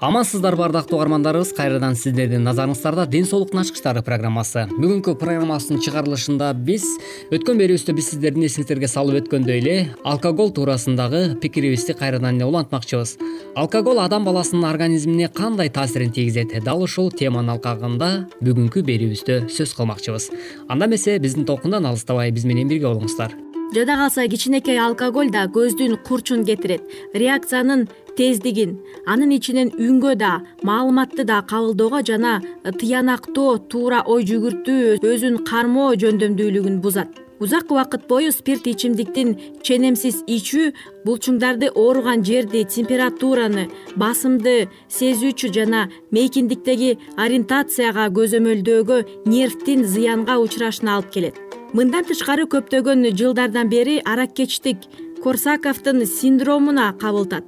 амансыздарбы ардактуу угармандарыбыз кайрадан сиздердин назарыңыздарда ден соолуктун ачкычтары программасы. Бүгүнкү программабыздын чыгарылышында биз өткөн берүүбүздө биз сиздердин эсиңиздерге салып өткөндөй эле алкоголь туурасындагы пикирибизди кайрадан эле улантмакчыбыз. Алкоголь адам баласынын организмине кандай таасирин тийгизет? Дал ушул теманын алкагында бүгүнкү берүүбүздө сөз кылмакчыбыз. Анда эмесе биздин толкундан алыстабай биз менен бирге болуңуздар жада калса кичинекей алкоголь да көздүн курчун кетирет. Реакциянын тездигин анын ичинен үнгө да маалыматты да кабылдоого жана тыянактоо туура ой жүгүртүү өзүн кармоо жөндөмдүүлүгүн бузат. Узак убакыт бою спирт ичимдиктин ченемсиз ичүү булчуңдарды ооруган жерди температураны басымды сезүүчү жана мейкиндиктеги ориентацияга көзөмөлдөөгө нервдин зыянга учурашына алып келет мындан тышкары көптөгөн жылдардан бери аракечтик корсаковдун синдромуна кабылтат.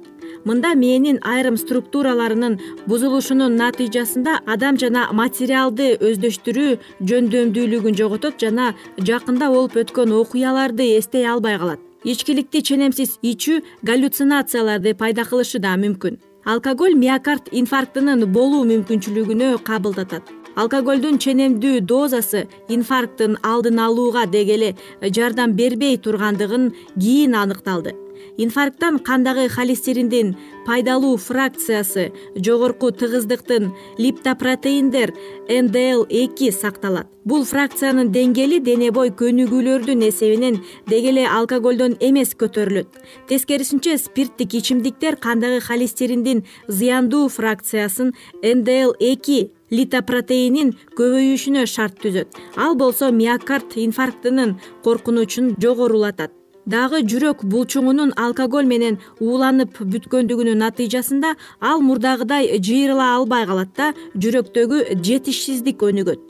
Мында мээнин айрым структураларынын бузулушунун натыйжасында адам жана материалды өздөштүрүү жөндөмдүүлүгүн жоготот жана жакында болуп өткөн окуяларды эстей албай калат. Ичкиликти ченемсиз ичүү галлюцинацияларды пайда кылышы да мүмкүн. Алкоголь миокард инфарктынын болуу мүмкүнчүлүгүнө кабылдатат алкогольдүн ченемдүү дозасы инфаркттын алдын алууга деги эле жардам бербей тургандыгын кийин аныкталды. Инфаркттан кандагы холестериндин пайдалуу фракциясы жогорку тыгыздыктын липтопротеиндер ндл эки сакталат. Бул фракциянын деңгээли дене бой көнүгүүлөрдүн эсебинен деги эле алкоголдон эмес көтөрүлөт. Тескерисинче спирттик ичимдиктер кандагы холестериндин зыяндуу фракциясын ндл эки литопротеинин көбөйүшүнө шарт түзөт. Ал болсо миокард инфарктынын коркунучун жогорулатат. Дагы жүрөк булчуңунун алкоголь менен ууланып бүткөндүгүнүн натыйжасында ал мурдагыдай жыйрыла албай калат да жүрөктөгү жетишсиздик өнүгөт.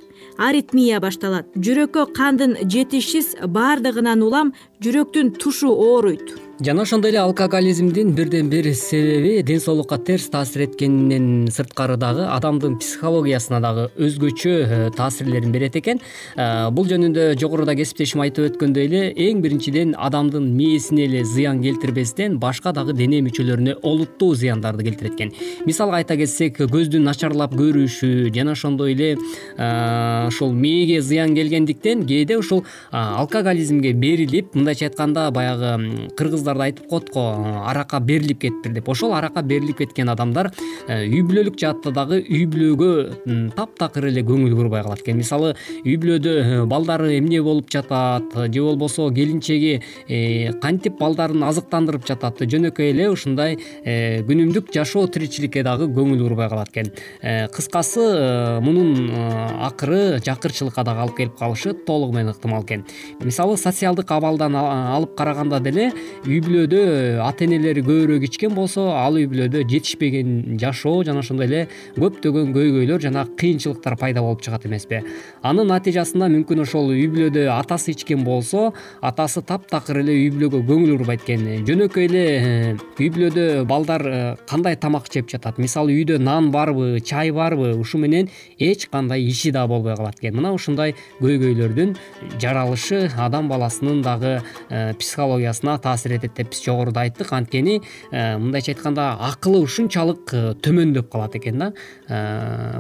Аритмия башталат. Жүрөккө кандын жетишсиз баардыгынан улам жүрөктүн тушу ооруйт жана ошондой эле алкоголизмдин бирден бир себеби ден соолукка терс таасир эткенинен сырткары дагы адамдын психологиясына дагы өзгөчө э, таасирлерин берет экен. Э, бул жөнүндө жогоруда кесиптешим айтып өткөндөй эле эң биринчиден адамдын мээсине эле зыян келтирбестен башка дагы дене мүчөлөрүнө олуттуу зыяндарды келтирет экен мисалга айта кетсек көздүн начарлап көрүшү жана ошондой эле э, ушул мээге зыян келгендиктен кээде ушул алкоголизмге берилип мындайча айтканда баягы кыргыздар айтып коет го аракка берилип кетиптир деп. Ошол аракка берилип кеткен адамдар э, үй бүлөлүк жаатта дагы үй бүлөгө таптакыр эле көңүл бурбай калат экен. Мисалы үй бүлөдө э, балдары эмне болуп жатат же болбосо келинчеги кантип балдарын азыктандырып жатат жөнөкөй эле ушундай күнүмдүк жашоо тиричиликке дагы көңүл бурбай калат экен. Кыскасы мунун акыры жакырчылыкка дагы алып келип калышы толугу менен ыктымал экен. Мисалы социалдык абалдан алып караганда деле бүлөдө ата энелери көбүрөөк ичкен болсо ал үй бүлөдө жетишпеген жашоо жана ошондой эле көптөгөн көйгөйлөр жана кыйынчылыктар пайда болуп чыгат эмеспи анын натыйжасында мүмкүн ошол үй бүлөдө атасы ичкен болсо атасы таптакыр эле үй бүлөгө көңүл бурбайт экен. Жөнөкөй эле э, үй бүлөдө балдар э, кандай тамак жеп жатат? Мисалы үйдө нан барбы чай барбы ушу менен эч кандай иши да болбой калат экен. Мына ушундай көйгөйлөрдүн жаралышы адам баласынын дагы э, психологиясына таасир деп биз жогоруда айттык. Анткени э, мындайча айтканда акылы ушунчалык э, төмөндөп калат экен да.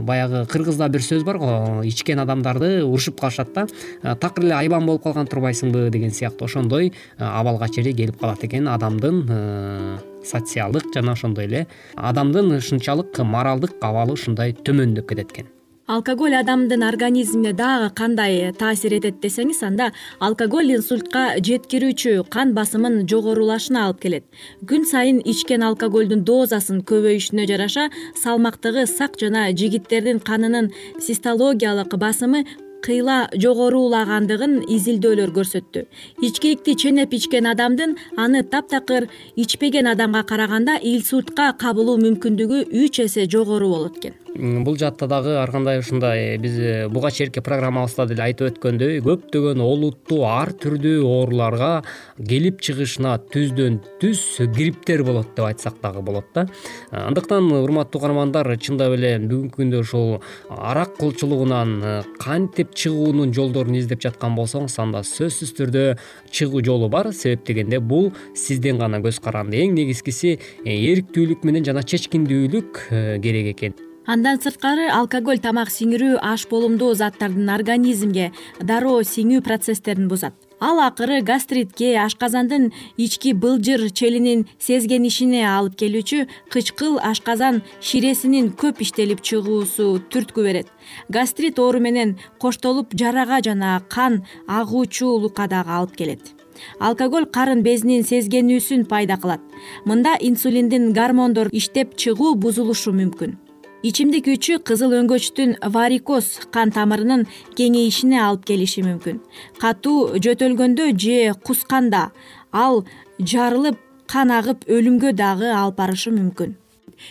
Баягы кыргызда бир сөз бар го ичкен адамдарды урушуп калышат да. Такыр эле айбан болуп калган турбайсыңбы деген сыяктуу ошондой абалга чейин келип калат экен. Адамдын социалдык жана ошондой эле адамдын ушунчалык моралдык абалы ушундай төмөндөп кетет экен алкоголь адамдын организмине дагы кандай таасир этет десеңиз анда алкоголь инсультка жеткирүүчү кан басымын жогорулашына алып келет. Күн сайын ичкен алкоголдун дозасын көбөйүшүнө жараша салмактыгы сак жана жигиттердин канынын систологиялык басымы кыйла жогорулагандыгын изилдөөлөр көрсөттү. Ичкиликти ченеп ичкен адамдын аны таптакыр ичпеген адамга караганда инсультка кабылуу мүмкүндүгү үч эсе жогору болот экен бул жаатта дагы ар кандай ушундай биз э, буга чейинки программабызда деле айтып өткөндөй көптөгөн олуттуу ар түрдүү ооруларга келип чыгышына түздөн түз грипптер болот деп айтсак дагы болот да. Андыктан урматтуу угармандар чындап эле бүгүнкү күндө ушул арак кулчулугунан э, кантип чыгуунун жолдорун издеп жаткан болсоңуз анда сөзсүз түрдө чыгуу жолу бар. Себеп дегенде бул сизден гана көз каранды. Эң негизгиси э, эрктүүлүк менен жана чечкиндүүлүк керек экен андан сырткары алкоголь тамак сиңирүү аш болумдуу заттардын организмге дароо сиңүү процесстерин бузат. Ал акыры гастритке ашказандын ички былжыр челинин сезгенишине алып келүүчү кычкыл ашказан ширесинин көп иштелип чыгуусу түрткү берет. Гастрит оору менен коштолуп жарага жана кан агуучулукка дагы алып келет. Алкоголь карын безинин сезгенүүсүн пайда кылат. Мында инсулиндин гормондор иштеп чыгуу бузулушу мүмкүн ичимдик ичүү кызыл өңгөчтүн варикоз кан тамырынын кеңейишине алып келиши мүмкүн. Катуу жөтөлгөндө же кусканда ал жарылып кан агып өлүмгө дагы алып барышы мүмкүн.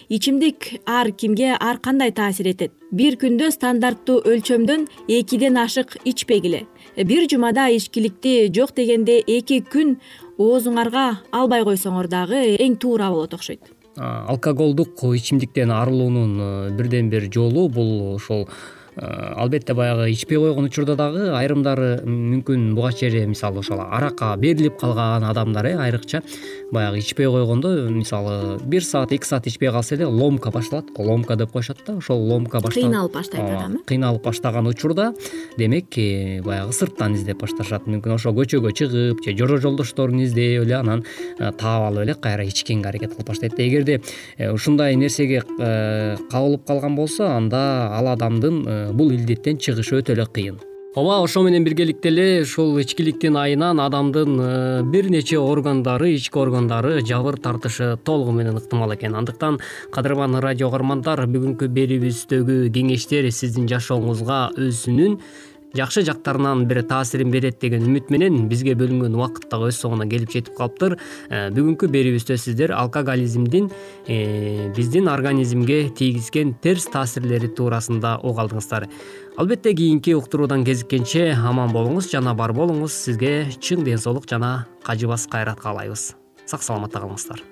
Ичимдик ар кимге ар кандай таасир этет? Бир күндө стандарттуу өлчөмдөн экиден ашык ичпегиле. Бир жумада ичкиликти жок дегенде эки күн оозуңарга албай койсоңор дагы эң туура болот окшойт алкоголдук ичимдиктен арылуунун э, бирден бир жолу бул ошол албетте баягы ичпей койгон учурда дагы айрымдары мүмкүн буга чейин мисалы ошол аракка берилип калган адамдар э айрыкча баягы ичпей койгондо мисалы бир саат эки саат ичпей калса эле ломка башталат ломка деп коюшат да ошол ломка кыйналып баштайт адам э кыйналып баштаган учурда демек э, баягы сырттан издеп башташат мүмкүн. Ошо көчөгө чыгып же жора жолдошторун издеп эле анан таап алып эле кайра ичкенге аракет кылып баштайт эгерде ушундай нерсеге кабылып калган болсо анда ал адамдын бул илдеттен чыгышы өтө эле кыйын. Ооба ошо менен биргеликте эле ушул ичкиликтин айынан адамдын э, бир нече органдары ички органдары жабыр тартышы толугу менен ыктымал экен. Андыктан кадырман радио каармандар бүгүнкү берүүбүздөгү кеңештер сиздин жашооңузга өзүнүн жакшы жактарынан бир таасирин берет деген үмүт менен бизге бөлүнгөн убакыт дагы өз соңуна келип жетип калыптыр. Э, бүгүнкү берүүбүздө сиздер алкоголизмдин э, биздин организмге тийгизген терс таасирлери туурасында уга алдыңыздар. Албетте кийинки уктуруудан кезиккенче аман болуңуз жана бар болуңуз. Сизге чың ден соолук жана кажыбас кайрат каалайбыз сак саламатта калыңыздар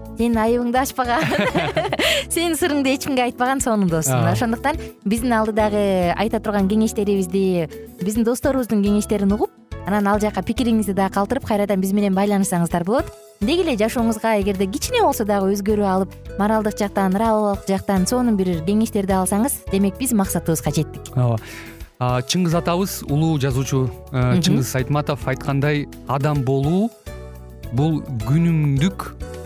сенин айыбыңды ачпаган. Сенин сырыңды эч кимге айтпаган сонун дос мына ошондуктан биздин алдыдагы айта турган кеңештерибизди биздин досторубуздун кеңештерин угуп анан ал жака пикириңизди дагы калтырып кайрадан биз менен байланышсаңыздар болот. Деги эле жашооңузга эгерде кичине болсо дагы өзгөрүү алып моралдык жактан ыалык жактан сонун бир кеңештерди алсаңыз демек биз максатыбызга жеттик. Ооба. Чыңгыз атабыз улуу жазуучу э, чыңгыз айтматов айткандай адам болуу бул күнүмдүк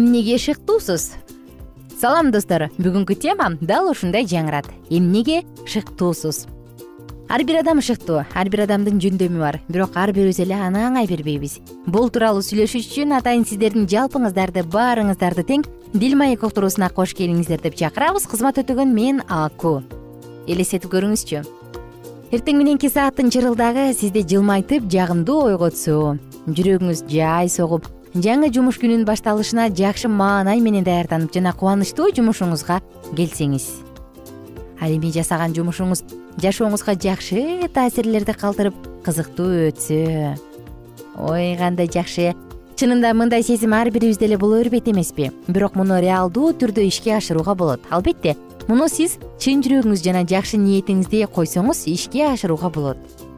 эмнеге шыктуусуз? Салам достор. Бүгүнкү тема дал ушундай жаңырат. Эмнеге шыктуусуз? Ар бир адам шыктуу ар бир адамдын жөндөмү бар. Бирок ар бирибиз эле аны аңай бербейбиз. Бул тууралуу сүйлөшүш үчүн атайын сиздердин жалпыңыздарды баарыңыздарды тең дил маек уктуруусуна кош келиңиздер деп чакырабыз. Кызмат өтөгөн мен аку. Элестетип көрүңүзчү. Эртең мененки сааттын чырылдагы сизди жылмайтып жагымдуу ойготсо жүрөгүңүз жай согуп жаңы жумуш күнүнүн башталышына жакшы маанай менен даярданып жана кубанычтуу жумушуңузга келсеңиз. Ал эми жасаган жумушуңуз жашооңузга жакшы таасирлерди калтырып кызыктуу өтсө. Ой кандай жакшы. Чынында мындай сезим ар бирибизде эле боло бербейт эмеспи. Бирок муну реалдуу түрдө ишке ашырууга болот. Албетте муну сиз чын жүрөгүңүз жана жакшы ниетиңизди койсоңуз ишке ашырууга болот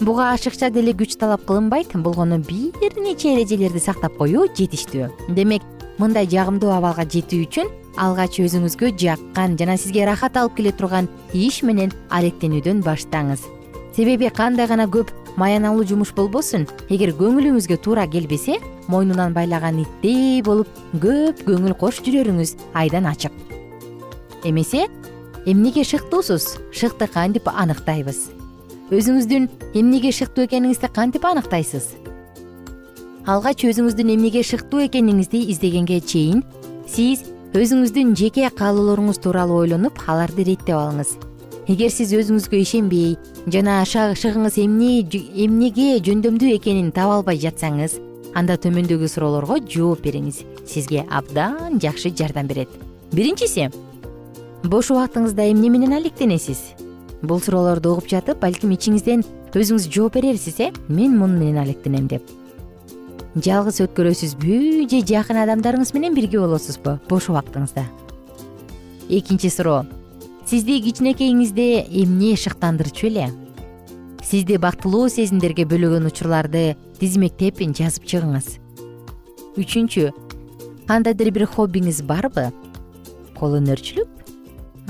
буга ашыкча деле күч талап кылынбайт болгону бир нече эрежелерди сактап коюу жетиштүү. Демек мындай жагымдуу абалга жетүү үчүн алгач өзүңүзгө жаккан жана сизге ырахат алып келе турган иш менен алектенүүдөн баштаңыз. Себеби кандай гана көп маяналуу жумуш болбосун эгер көңүлүңүзгө туура келбесе мойнунан байлаган иттей болуп көп көңүл кош жүрөрүңүз айдан ачык. Эмесе эмнеге шыктуусуз? Шыкты кантип аныктайбыз өзүңүздүн эмнеге шыктуу экениңизди кантип аныктайсыз? Алгач өзүңүздүн эмнеге шыктуу экениңизди издегенге чейин сиз өзүңүздүн жеке каалоолоруңуз тууралуу ойлонуп аларды реттеп алыңыз. Эгер сиз өзүңүзгө ишенбей жана шыгыңыз эмне эмнеге жөндөмдүү экенин таба албай жатсаңыз анда төмөндөгү суроолорго жооп бериңиз. Сизге абдан жакшы жардам берет. Биринчиси бош убактыңызда эмне менен алектенесиз бул суроолорду угуп жатып балким ичиңизден өзүңүз жооп берерсиз э? Мен муну менен алектенем деп. Жалгыз өткөрөсүзбү же жакын адамдарыңыз менен бирге болосузбу бош убактыңызда. Экинчи суроо. Сизди кичинекейиңизде эмне шыктандырчу эле? Сизди бактылуу сезимдерге бөлөгөн учурларды тизмектеп жазып чыгыңыз. Үчүнчү кандайдыр бир хоббиңиз барбы? Кол өнөрчүлүк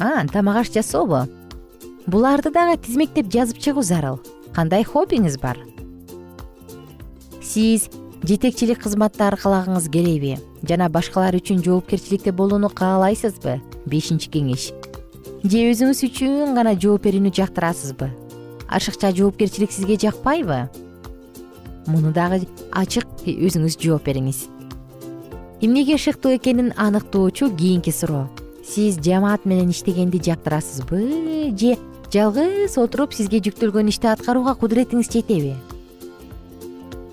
а тамак аш жасообу буларды дагы тизмектеп жазып чыгуу зарыл. Кандай хоббиңиз бар? Сиз жетекчилик кызматты аркалагыңыз келеби жана башкалар үчүн жоопкерчиликте болууну каалайсызбы? Бешинчи кеңеш. Же өзүңүз үчүн гана жооп берүүнү жактырасызбы? Ашыкча жоопкерчилик сизге жакпайбы? Муну дагы ачык өзүңүз жооп бериңиз. Эмнеге шыктуу экенин аныктоочу кийинки суроо. Сиз жамаат менен иштегенди жактырасызбы же жалгыз отуруп сизге жүктөлгөн ишти аткарууга кудуретиңиз жетеби.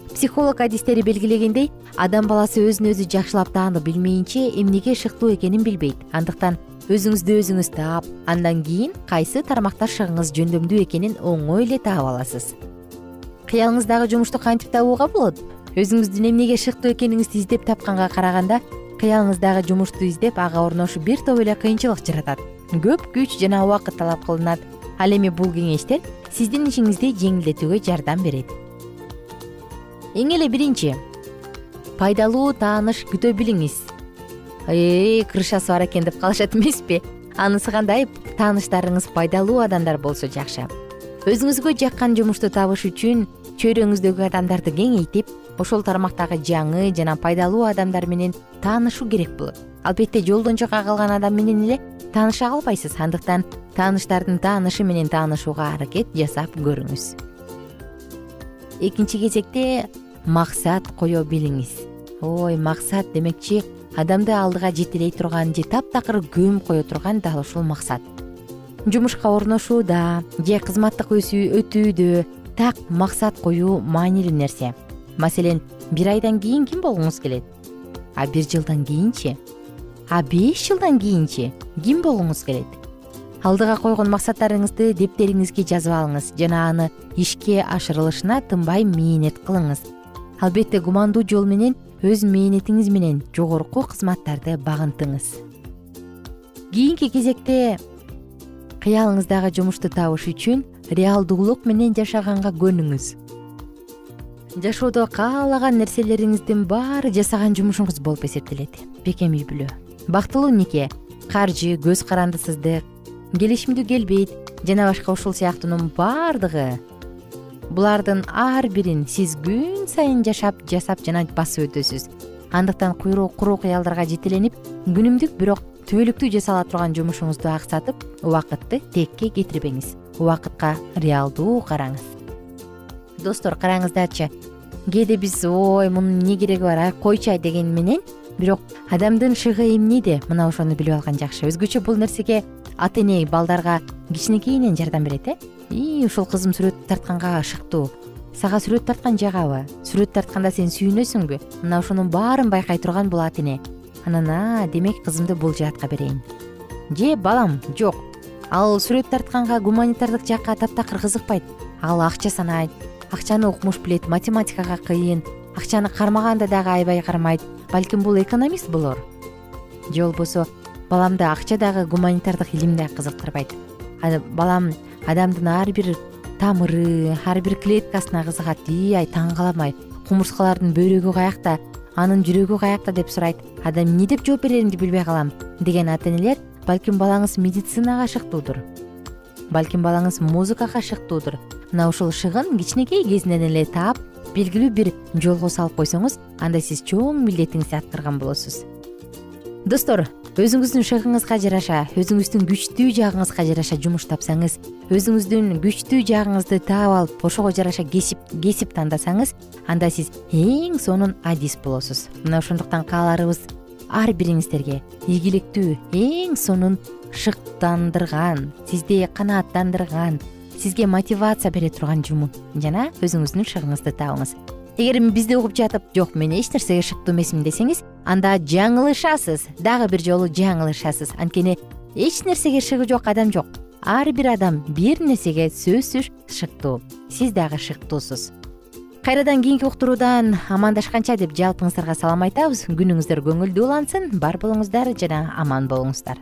Психолог адистери белгилегендей адам баласы өзүн өзү жакшылап таанып билмейинче эмнеге шыктуу экенин билбейт. Андыктан өзүңүздү өзүңүз таап андан кийин кайсы тармакта шыгыңыз жөндөмдүү экенин оңой эле таап аласыз. Кыялыңыздагы жумушту кантип табууга болот? Өзүңүздүн эмнеге шыктуу экениңизди издеп тапканга караганда кыялыңыздагы жумушту издеп ага орношу бир топ эле кыйынчылык жаратат көп күч жана убакыт талап кылынат ал эми бул кеңештер сиздин ишиңизди жеңилдетүүгө жардам берет. Эң эле биринчи пайдалуу тааныш күтө билиңиз. Крышасы бар экен деп калышат эмеспи? Анысы кандай? Тааныштарыңыз пайдалуу адамдар болсо жакшы. Өзүңүзгө жаккан жумушту табыш үчүн чөйрөңүздөгү адамдарды кеңейтип ошол тармактагы жаңы жана пайдалуу адамдар менен таанышуу керек болот. Албетте жолдон жака калган адам менен эле тааныша албайсыз андыктан тааныштардын таанышы менен таанышууга аракет жасап көрүңүз. Экинчи кезекте максат кое билиңиз. Ой максат демекчи адамды алдыга жетелей турган же таптакыр көмүп кое турган дал ушул максат. Жумушка орношууда же кызматтык өтүүдө так максат коюу маанилүү нерсе маселен бир айдан кийин ким болгуңуз келет? А бир жылдан кийинчи? А беш жылдан кийинчи? Ким болгуңуз келет? Алдыга койгон максаттарыңызды дептериңизге жазып алыңыз жана аны ишке ашырылышына тынбай мээнет кылыңыз. Албетте кумандуу жол менен өз мээнетиңиз менен жогорку кызматтарды багынтыңыз. Кийинки кезекте кыялыңыздагы жумушту табыш үчүн реалдуулук менен жашаганга көнүңүз жашоодо каалаган нерселериңиздин баары жасаган жумушуңуз болуп эсептелет. Бекем үй бүлө. Бактылуу нике? Каржы көз карандысыздык келишимдүү келбейт жана башка ушул сыяктуунун баардыгы булардын ар бирин сиз күн сайын жашап жасап жана басып өтөсүз. Андыктан куру кыялдарга жетеленип күнүмдүк бирок түбөлүктүү жасала турган жумушуңузду аксатып убакытты текке кетирбеңиз. Убакытка реалдуу караңыз. Достор караңыздачы кээде биз ой мунун эмне кереги бар ай койчу деген менен. Бирок адамдын шыгы эмнеде мына ошону билип алган жакшы. Өзгөчө бул нерсеге ата эне балдарга кичинекейинен жардам берет э? Ии ушул кызым сүрөт тартканга шыктуу. Сага сүрөт тарткан жагабы. Сүрөт тартканда сен сүйүнөсүңбү. Мына ошонун баарын байкай турган бул ата эне анан а демек кызымды бул жаатка берейин. Же балам жок. Ал сүрөт тартканга гуманитардык жакка таптакыр кызыкпайт. Ал акча санайт акчаны укмуш билет математикага кыйын. Акчаны кармаганда дагы аябай кармайт. Балким бул экономист болор. Же болбосо баламды акча дагы гуманитардык илим да кызыктырбайт балам адамдын ар бир тамыры ар бир клеткасына кызыгат ии ай таң калам ай кумурскалардын бөйрөгү каякта анын жүрөгү каякта деп сурайт. Адам эмне деп жооп береримди билбей калам деген ата энелер балким балаңыз медицинага шыктуудур балким балаңыз музыкага шыктуудур мына ушул шыгын кичинекей кезинен эле таап белгилүү бир жолго салып койсоңуз анда сиз чоң милдетиңизди аткарган болосуз. Достор өзүңүздүн шыгыңызга жараша өзүңүздүн күчтүү жагыңызга жараша жумуш тапсаңыз өзүңүздүн күчтүү жагыңызды таап алып ошого жараша кесип тандасаңыз анда сиз эң сонун адис болосуз. Мына ошондуктан кааларыбыз ар бириңиздерге ийгиликтүү эң сонун шыктандырган сизди канааттандырган сизге мотивация бере турган жуму. Жана өзүңүздүн шыгыңызды табыңыз эгер бизди угуп жатып жок мен эч нерсеге шыктуу эмесмин десеңиз анда жаңылышасыз. Дагы бир жолу жаңылышасыз. Анткени эч нерсеге шыгы жок адам жок. Ар бир адам бир нерсеге сөзсүз шыктуу. Сиз дагы шыктуусуз. Кайрадан кийинки уктуруудан амандашканча деп жалпыңыздарга салам айтабыз. Күнүңүздөр көңүлдүү улансын бар болуңуздар жана аман болуңуздар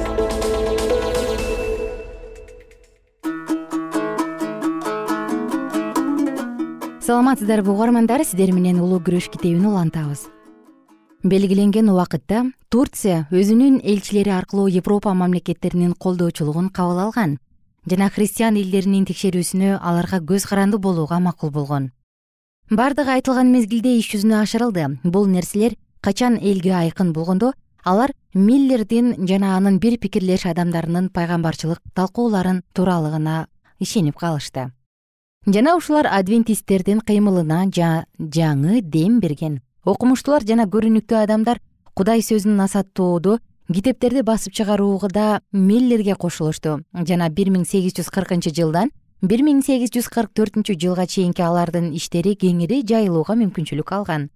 саламатсыздарбы угармандар? Сиздер менен улуу күрөш китебин улантабыз. Белгиленген убакытта турция өзүнүн элчилери аркылуу европа мамлекеттеринин колдоочулугун кабыл алган жана христиан элдеринин текшерүүсүнө аларга көз каранды болууга макул болгон. Баардыгы айтылган мезгилде иш жүзүнө ашырылды. Бул нерселер качан элге айкын болгондо алар миллердин жана анын бир пикирлеш адамдарынын пайгамбарчылык талкууларын тууралыгына ишенип калышты жана ушулар адвентисттердин кыймылына жаңы дем берген. Окумуштуулар жана көрүнүктүү адамдар кудай сөзүн насааттоодо китептерди басып чыгарууда миллерге кошулушту. Жана бир миң сегиз жүз кыркынчы жылдан бир миң сегиз жүз кырк төртүнчү жылга чейинки алардын иштери кеңири жайылууга мүмкүнчүлүк алган.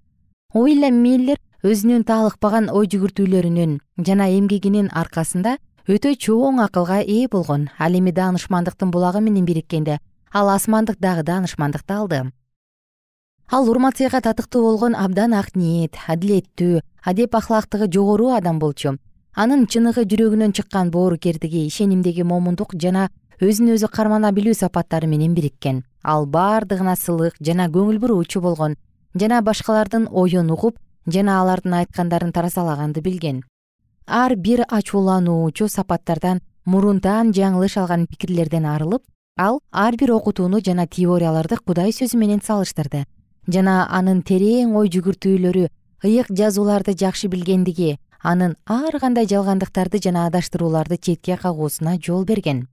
Уильям миллер өзүнүн таалыкпаган ой жүгүртүүлөрүнүн жана эмгегинин аркасында өтө чоң акылга ээ болгон ал эми даанышмандыктын булагы менен бириккенде ал асмандык дагы даанышмандыкты алды ал урмат-сыйга татыктуу болгон абдан ак ниет адилеттүү адеп ахлактыгы жогору адам болчу. Анын чыныгы жүрөгүнөн чыккан боорукердиги ишенимдеги момундук жана өзүн өзү кармана билүү сапаттары менен бириккен. Ал баардыгына сылык жана көңүл буруучу болгон жана башкалардын оюн угуп жана алардын айткандарын таразалаганды билген. Ар бир ачуулануучу сапаттардан мурунтан жаңылыш алган пикирлерден арылып ал ар бир окутууну жана теорияларды кудай сөзү менен салыштырды. Жана анын терең ой жүгүртүүлөрү ыйык жазууларды жакшы билгендиги анын ар кандай жалгандыктарды жана адаштырууларды четке кагуусуна жол берген.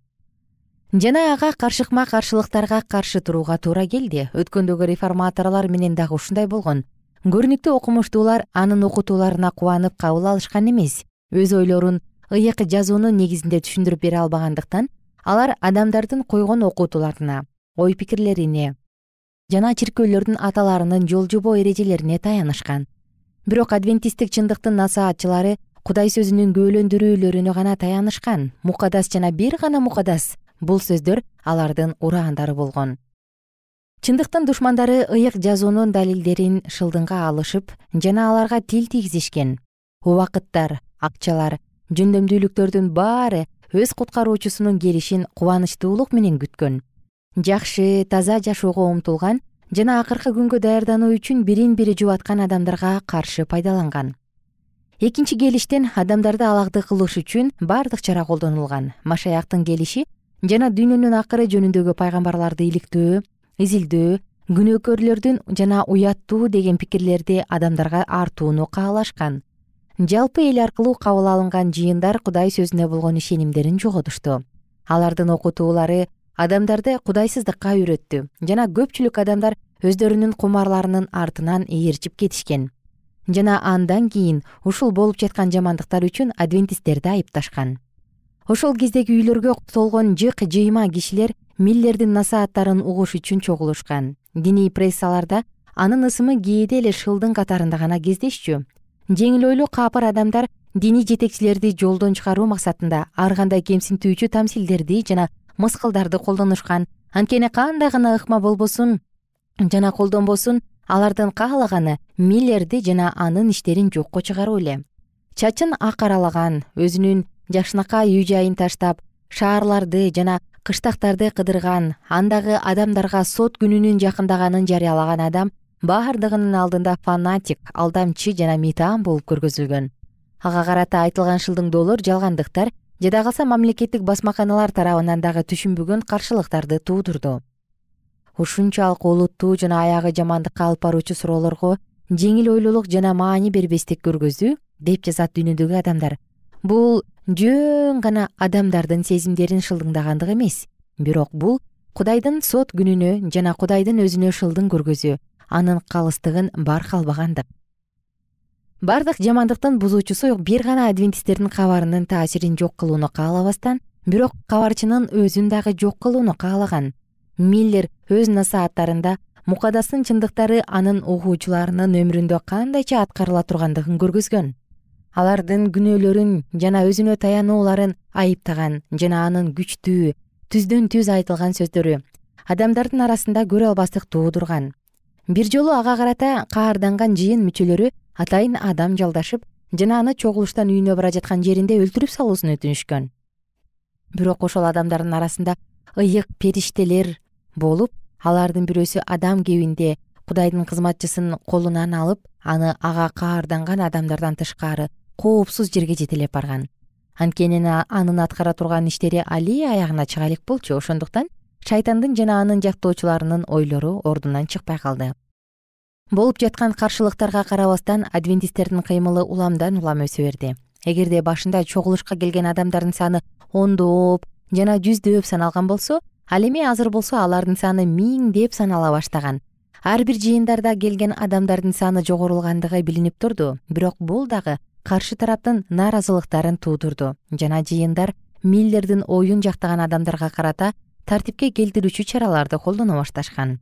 Жана ага каршыкма каршылыктарга каршы турууга туура келди. Өткөндөгү реформаторлор менен дагы ушундай болгон. Көрүнүктүү окумуштуулар анын окутууларына кубанып кабыл алышкан эмес. Өз ойлорун ыйык жазуунун негизинде түшүндүрүп бере албагандыктан алар адамдардын койгон окутууларына ой пикирлерине жана чиркөөлөрдүн аталарынын жол жобо эрежелерине таянышкан. Бирок адвентисттик чындыктын насаатчылары кудай сөзүнүн күбөлөндүрүүлөрүнө гана таянышкан. Мукадас жана бир гана мукадас бул сөздөр алардын ураандары болгон. Чындыктын душмандары ыйык жазуунун далилдерин шылдыңга алышып жана аларга тил тийгизишкен. Убакыттар акчалар жөндөмдүүлүктөрдүн баары өз куткаруучусунун келишин кубанычтуулук менен күткөн. Жакшы таза жашоого умтулган жана акыркы күнгө даярдануу үчүн бирин бири жубаткан адамдарга каршы пайдаланган. Экинчи келиштен адамдарды алагды кылыш үчүн баардык чара колдонулган. Машаяктын келиши жана дүйнөнүн акыры жөнүндөгү пайгамбарларды иликтөө изилдөө күнөөкөрлөрдүн жана уяттуу деген пикирлерди адамдарга артууну каалашкан жалпы эл аркылуу кабыл алынган жыйындар кудай сөзүнө болгон ишенимдерин жоготушту. Алардын окутуулары адамдарды кудайсыздыкка үйрөттү жана көпчүлүк адамдар өздөрүнүн кумарларынын артынан ээрчип кетишкен. Жана андан кийин ушул болуп жаткан жамандыктар үчүн адвентисттерди айыпташкан. Ошол кездеги үйлөргө толгон жык жыйма кишилер миллердин насааттарын угуш үчүн чогулушкан. Диний прессаларда анын ысымы кээде эле шылдың катарында гана кездешчү жеңил ойлуу каапыр адамдар диний жетекчилерди жолдон чыгаруу максатында ар кандай кемсинтүүчү тамсилдерди жана мыскылдарды колдонушкан. Анткени кандай гана ыкма болбосун жана колдонбосун алардын каалаганы миллерди жана анын иштерин жокко чыгаруу эле. Чачын ак аралаган өзүнүн жакшынакай үй жайын таштап шаарларды жана кыштактарды кыдырган андагы адамдарга сот күнүнүн жакындаганын жарыялаган адам баардыгынын алдында фанатик алдамчы жана мыйтаан болуп көргөзүлгөн. Ага карата айтылган шылдыңдоолор жалгандыктар жада калса мамлекеттик басмаканалар тарабынан дагы түшүнбөгөн каршылыктарды туудурду. Ушунчалык олуттуу жана аягы жамандыкка алып баруучу суроолорго жеңил ойлуулук жана маани бербестик көргөздү деп жазат дүйнөдөгү адамдар. Бул жөн гана адамдардын сезимдерин шылдыңдагандык эмес. Бирок бул кудайдын сот күнүнө жана кудайдын өзүнө шылдың көргөзүү анын калыстыгын барк албагандык бардык жамандыктын бузуучусу бир гана адвентисттердин кабарынын таасирин жок кылууну каалабастан бирок кабарчынын өзүн дагы жок кылууну каалаган. Миллер өз насааттарында мукадастын чындыктары анын угуучуларынын өмүрүндө кандайча аткарыла тургандыгын көргөзгөн алардын күнөөлөрүн жана өзүнө таянууларын айыптаган жана анын күчтүү түздөн түз айтылган сөздөрү адамдардын арасында көрө албастык туудурган бир жолу ага карата каарданган жыйын мүчөлөрү атайын адам жалдашып жана аны чогулуштан үйүнө бара жаткан жеринде өлтүрүп салуусун өтүнүшкөн. Бирок ошол адамдардын арасында ыйык периштелер болуп алардын бирөөсү адам кебинде кудайдын кызматчысын колунан алып аны ага каарданган адамдардан тышкары коопсуз жерге жетелеп барган. Анткени анын аткара турган иштери али аягына чыга элек болчу. Ошондуктан шайтандын жана анын жактоочуларынын ойлору ордунан чыкпай калды. Болуп жаткан каршылыктарга карабастан адвентисттердин кыймылы уламдан улам өсө берди. Эгерде башында чогулушка келген адамдардын саны ондоп жана жүздөп саналган болсо ал эми азыр болсо алардын саны миңдеп санала баштаган. Ар бир жыйындарда келген адамдардын саны жогорулгандыгы билинип турду бирок бул дагы каршы тараптын нааразылыктарын туудурду. Жана жыйындар миллердин оюн жактаган адамдарга карата тартипке келтирүүчү чараларды колдоно башташкан.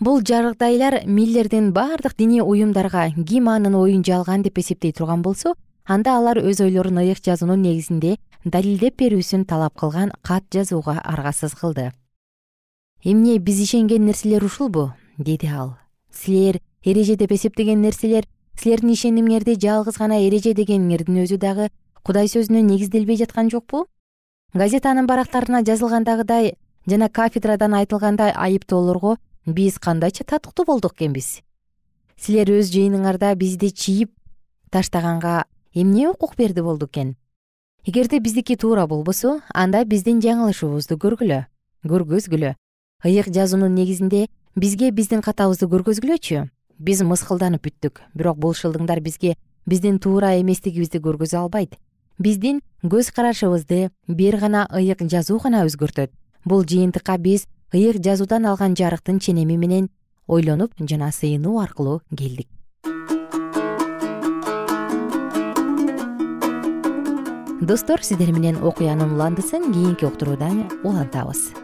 Бул жагдайлар миллердин баардык диний уюмдарга ким анын оюн жалган деп эсептей турган болсо анда алар өз ойлорун ыйык жазуунун негизинде далилдеп берүүсүн талап кылган кат жазууга аргасыз кылды. Эмне биз ишенген нерселер ушулбу деди ал. Силер эреже деп эсептеген нерселер силердин ишенимиңерди жалгыз гана эреже дегениңердин өзү дагы кудай сөзүнө негизделбей жаткан жокпу газетанын барактарына жазылгандагыдай жана кафедрадан айтылгандай айыптоолорго биз кандайча татыктуу болдук экенбиз силер өз жыйыныңарда бизди чийип таштаганга эмне укук берди болду экен? Эгерде биздики туура болбосо анда биздин көргүлө көргөзгүлө. Ыйык жазуунун негизинде бизге биздин катабызды көргөзгүлөчү? Биз мыскылданып бүттүк бирок бул шылдыңдар бизге биздин туура эместигибизди көргөзө албайт. Биздин көз карашыбызды бир гана ыйык жазуу гана өзгөртөт. Бул жыйынтыкка биз ыйык жазуудан алган жарыктын ченеми менен ойлонуп жана сыйынуу аркылуу келдик. Достор сиздер менен окуянын уландысын кийинки уктурууда улантабыз